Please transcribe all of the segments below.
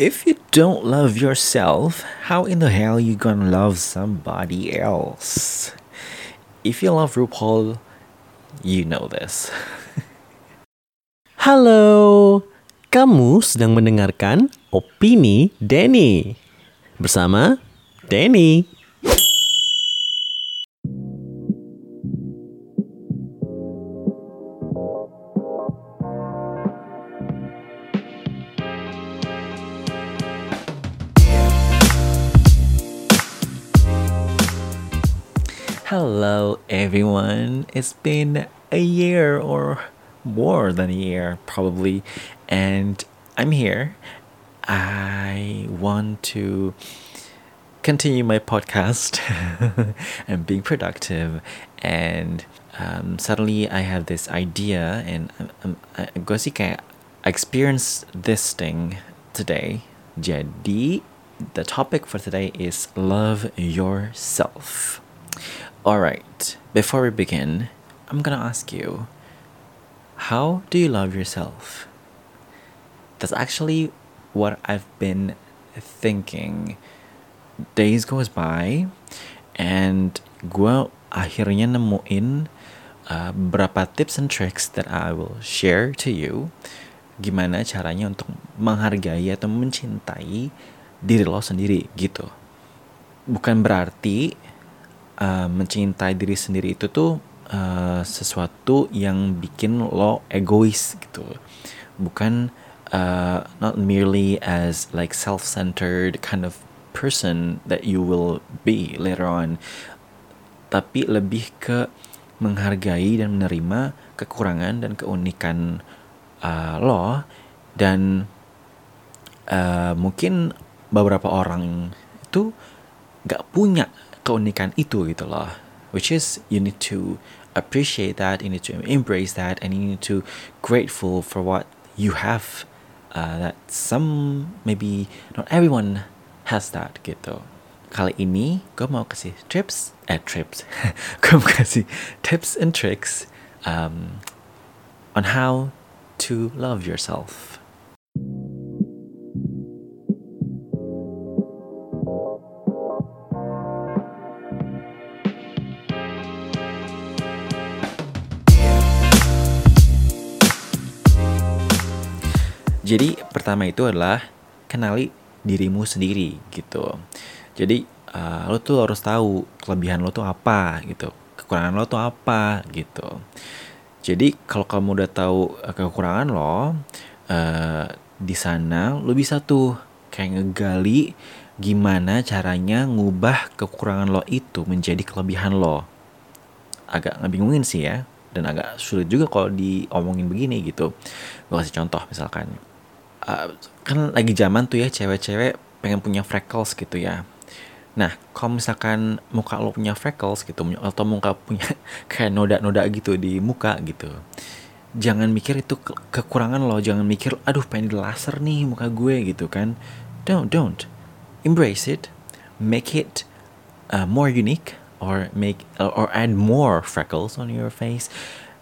If you don't love yourself, how in the hell you gonna love somebody else? If you love RuPaul, you know this. Halo, kamu sedang mendengarkan Opini Denny bersama Denny. Hello, everyone. It's been a year or more than a year, probably, and I'm here. I want to continue my podcast and being productive. And um, suddenly, I have this idea, and gue sih kayak I experienced this thing today. Jadi, the topic for today is love yourself. All right, before we begin, I'm gonna ask you how do you love yourself? That's actually what I've been thinking. Days goes by, and gue akhirnya nemuin uh, beberapa tips and tricks that I will share to you. Gimana caranya untuk menghargai atau mencintai diri lo sendiri gitu. Bukan berarti uh, mencintai diri sendiri itu tuh uh, sesuatu yang bikin lo egois gitu. Bukan uh, not merely as like self-centered kind of person that you will be later on tapi lebih ke menghargai dan menerima kekurangan dan keunikan uh, lo dan uh, mungkin beberapa orang itu gak punya keunikan itu gitu loh. Which is you need to appreciate that you need to embrace that and you need to grateful for what you have uh, that some maybe not everyone has that gitu. Kali ini gue mau kasih tips eh tips gue mau kasih tips and tricks um, on how to love yourself Jadi pertama itu adalah kenali dirimu sendiri gitu. Jadi uh, lo tuh harus tahu kelebihan lo tuh apa gitu, kekurangan lo tuh apa gitu. Jadi kalau kamu udah tahu uh, kekurangan lo, uh, di sana lo bisa tuh kayak ngegali gimana caranya ngubah kekurangan lo itu menjadi kelebihan lo. Agak ngebingungin sih ya, dan agak sulit juga kalau diomongin begini gitu. Gue kasih contoh misalkan uh, kan lagi zaman tuh ya cewek-cewek pengen punya freckles gitu ya. Nah, kalau misalkan muka lo punya freckles gitu, atau muka punya kayak noda-noda gitu di muka gitu, jangan mikir itu ke kekurangan lo, jangan mikir, aduh pengen di laser nih muka gue gitu kan. Don't, don't. Embrace it, make it uh, more unique, or make or add more freckles on your face.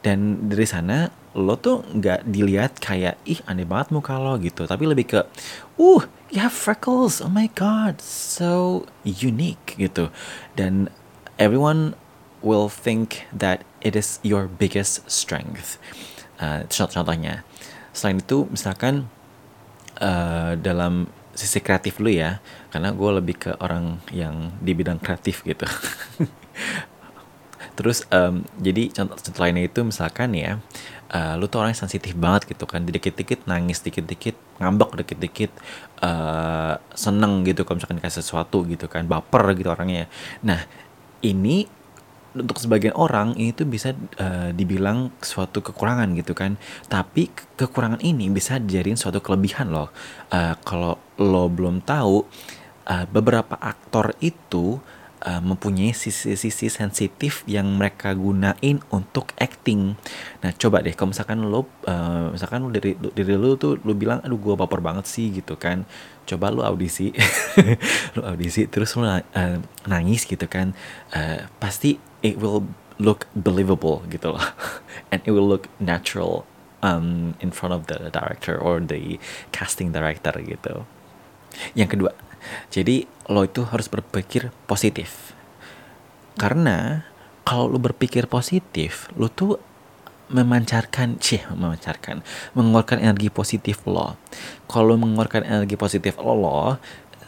Dan dari sana lo tuh nggak dilihat kayak ih aneh banget muka lo gitu. Tapi lebih ke uh you have freckles. Oh my god so unique gitu. Dan everyone will think that it is your biggest strength. Uh, contohnya selain itu misalkan uh, dalam sisi kreatif lu ya karena gue lebih ke orang yang di bidang kreatif gitu. Terus um, jadi contoh, contoh lainnya itu misalkan ya uh, lu tuh orang yang sensitif banget gitu kan. Dikit-dikit nangis dikit-dikit ngambek dikit-dikit uh, seneng gitu kalau misalkan dikasih sesuatu gitu kan. Baper gitu orangnya. Nah ini untuk sebagian orang ini tuh bisa uh, dibilang suatu kekurangan gitu kan. Tapi kekurangan ini bisa dijadiin suatu kelebihan loh. Uh, kalau lo belum tahu uh, beberapa aktor itu uh, mempunyai sisi-sisi sensitif yang mereka gunain untuk acting. Nah, coba deh kalau misalkan lo uh, misalkan lo dari dari lo tuh lo bilang aduh gua baper banget sih gitu kan. Coba lo audisi. lo audisi terus lo uh, nangis gitu kan. Uh, pasti it will look believable gitu loh. And it will look natural um, in front of the director or the casting director gitu. yang kedua jadi lo itu harus berpikir positif. Karena kalau lo berpikir positif lo tuh memancarkan cih memancarkan mengeluarkan energi positif lo. Kalau mengeluarkan energi positif lo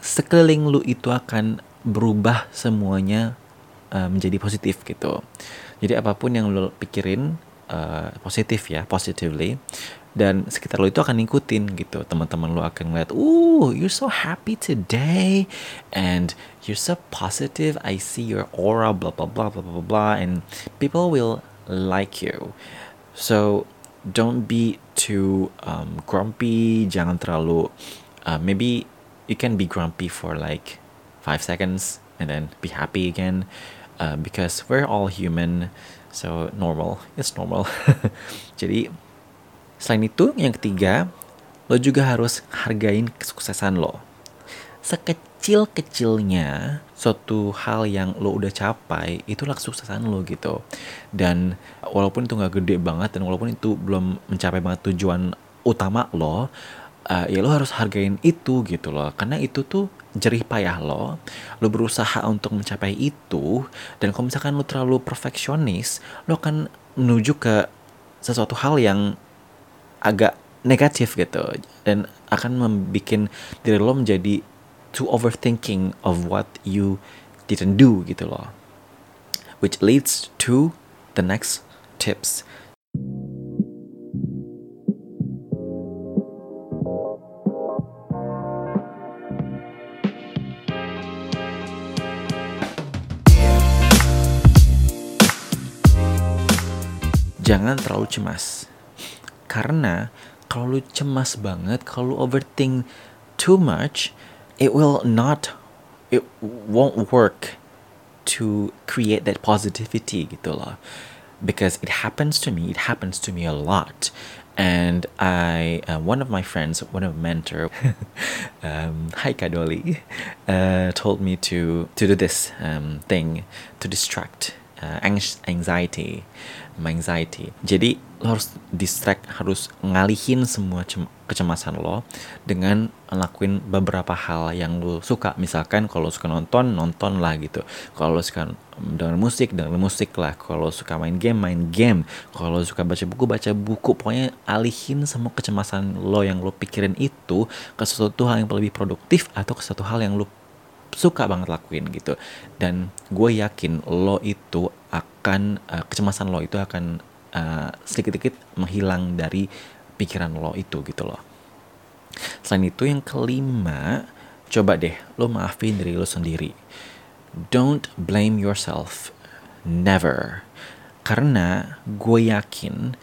sekeliling lu itu akan berubah semuanya uh, menjadi positif gitu. Jadi apa pun yang lo pikirin uh, positif ya positively. Dan sekitar lo itu akan ngikutin gitu. Teman-teman lo akan ngeliat uh you're so happy today and you're so positive. I see your aura blah blah blah blah blah blah and people will like you. So don't be too um, grumpy. Jangan terlalu uh, maybe you can be grumpy for like five seconds and then be happy again uh, because we're all human so normal it's normal jadi Selain itu, yang ketiga, lo juga harus hargain kesuksesan lo. Sekecil-kecilnya suatu hal yang lo udah capai, itulah kesuksesan lo gitu. Dan walaupun itu gak gede banget dan walaupun itu belum mencapai banget tujuan utama lo, uh, ya lo harus hargain itu gitu loh. Karena itu tuh jerih payah lo, lo berusaha untuk mencapai itu, dan kalau misalkan lo terlalu perfeksionis, lo akan menuju ke sesuatu hal yang agak negatif gitu. Dan akan membuat diri lo menjadi too overthinking of what you didn't do gitu loh. Which leads to the next tips jangan terlalu cemas karena kalau lu cemas banget, kalau lu overthink too much, it will not, it won't work to create that positivity gitu loh. Because it happens to me, it happens to me a lot. And I, uh, one of my friends, one of mentor, um, hi Kadoli, uh, told me to to do this um, thing to distract uh, anxiety, anxiety. Jadi lo harus distract, harus ngalihin semua kecemasan lo dengan ngelakuin beberapa hal yang lo suka. Misalkan kalau suka nonton, nonton lah gitu. Kalau suka dengan musik, dengan musik lah. Kalau suka main game, main game. Kalau suka baca buku, baca buku. Pokoknya alihin semua kecemasan lo yang lo pikirin itu ke sesuatu hal yang lebih produktif atau ke sesuatu hal yang lo suka banget lakuin gitu. Dan gue yakin lo itu akan uh, kecemasan lo itu akan uh, sedikit-sedikit menghilang dari pikiran lo itu gitu loh. Selain itu yang kelima coba deh lo maafin diri lo sendiri. Don't blame yourself. Never. Karena gue yakin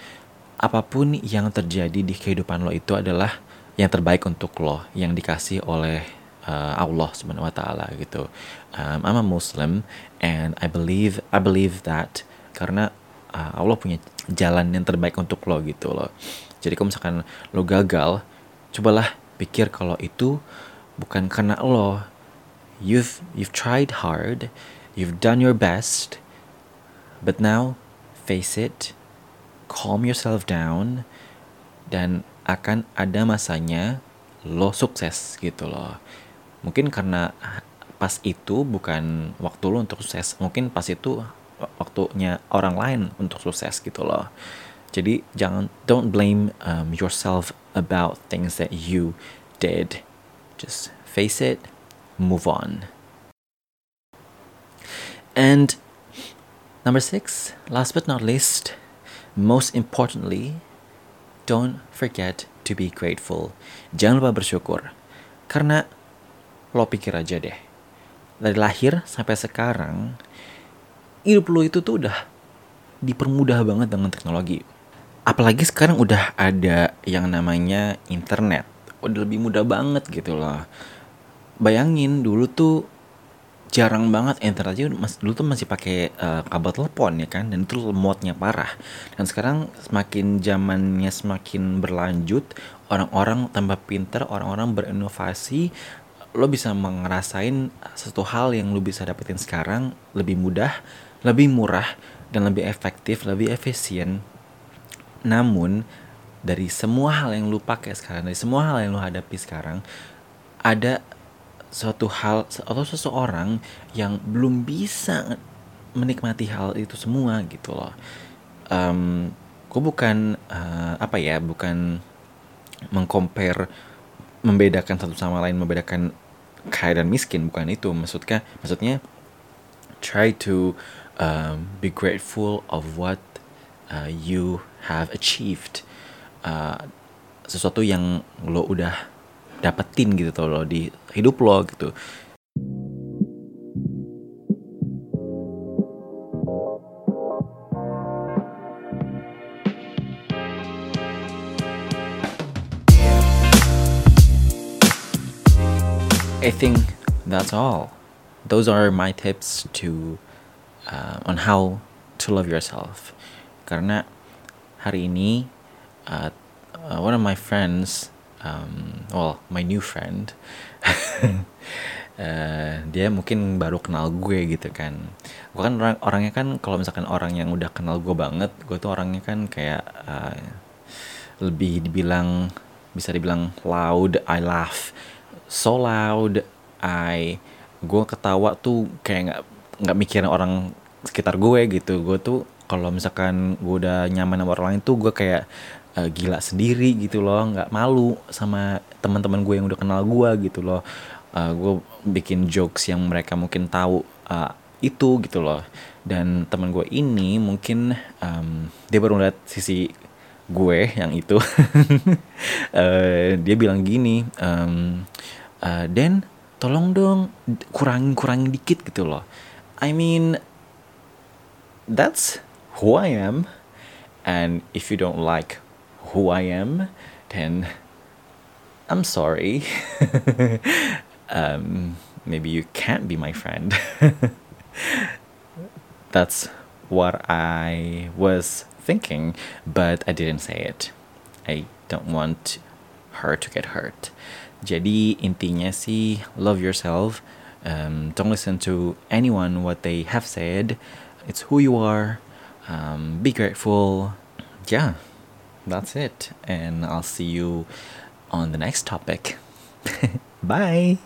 apa pun yang terjadi di kehidupan lo itu adalah yang terbaik untuk lo yang dikasih oleh uh, Allah Subhanahu wa taala gitu. Um, I'm a Muslim and I believe I believe that karena uh, Allah punya jalan yang terbaik untuk lo gitu loh. Jadi kalau misalkan lo gagal, cobalah pikir kalau itu bukan karena lo. You've you've tried hard, you've done your best, but now face it, calm yourself down, dan akan ada masanya lo sukses gitu loh mungkin karena pas itu bukan waktu lo untuk sukses mungkin pas itu waktunya orang lain untuk sukses gitu loh. Jadi jangan don't blame um, yourself about things that you did. Just face it move on. And number six last but not least most importantly don't forget to be grateful. Jangan lupa bersyukur. Karena lo pikir aja deh. Dari lahir sampai sekarang hidup lo itu tuh udah dipermudah banget dengan teknologi. Apalagi sekarang udah ada yang namanya internet. Udah lebih mudah banget gitu loh. Bayangin dulu tuh jarang banget internet. Aja mas, dulu tuh masih pakai uh, kabel telepon ya kan dan itu lemotnya parah. Dan sekarang semakin zamannya semakin berlanjut orang-orang tambah pinter orang-orang berinovasi lo bisa ngerasain satu hal yang lo bisa dapetin sekarang lebih mudah, lebih murah, dan lebih efektif, lebih efisien. Namun dari semua hal yang lo pakai sekarang, dari semua hal yang lo hadapi sekarang, ada suatu hal atau seseorang yang belum bisa menikmati hal itu semua gitu loh um, gue bukan uh, apa ya bukan mengcompare membedakan satu sama lain membedakan kaya dan miskin bukan itu. Maksudnya maksudnya try to um, be grateful of what uh, you have achieved. Uh, sesuatu yang lo udah dapetin gitu tuh lo di hidup lo gitu I think that's all. Those are my tips to uh, on how to love yourself. Karena hari ini uh, uh, one of my friends, um, well my new friend, uh, dia mungkin baru kenal gue gitu kan. Gue kan orang orangnya kan kalau misalkan orang yang udah kenal gue banget, gue tuh orangnya kan kayak uh, lebih dibilang bisa dibilang loud, I laugh so loud I gue ketawa tuh kayak nggak nggak mikirin orang sekitar gue gitu. Gue tuh kalau misalkan gue udah nyaman sama orang lain tuh gue kayak uh, gila sendiri gitu loh. Nggak malu sama teman-teman gue yang udah kenal gue gitu loh. Uh, gue bikin jokes yang mereka mungkin tahu uh, itu gitu loh. Dan teman gue ini mungkin um, dia baru lihat sisi gue yang itu. Uh, dia bilang gini um, uh, Dan tolong dong kurangin kurangin dikit gitu loh. I mean that's who I am. And if you don't like who I am then I'm sorry. Um, maybe you can't be my friend. That's what I was thinking but I didn't say it. I don't want her to get hurt Jadi intinya sih love yourself. Um, don't listen to anyone what they have said. It's who you are. Um, be grateful. Yeah, that's it. And I'll see you on the next topic. Bye.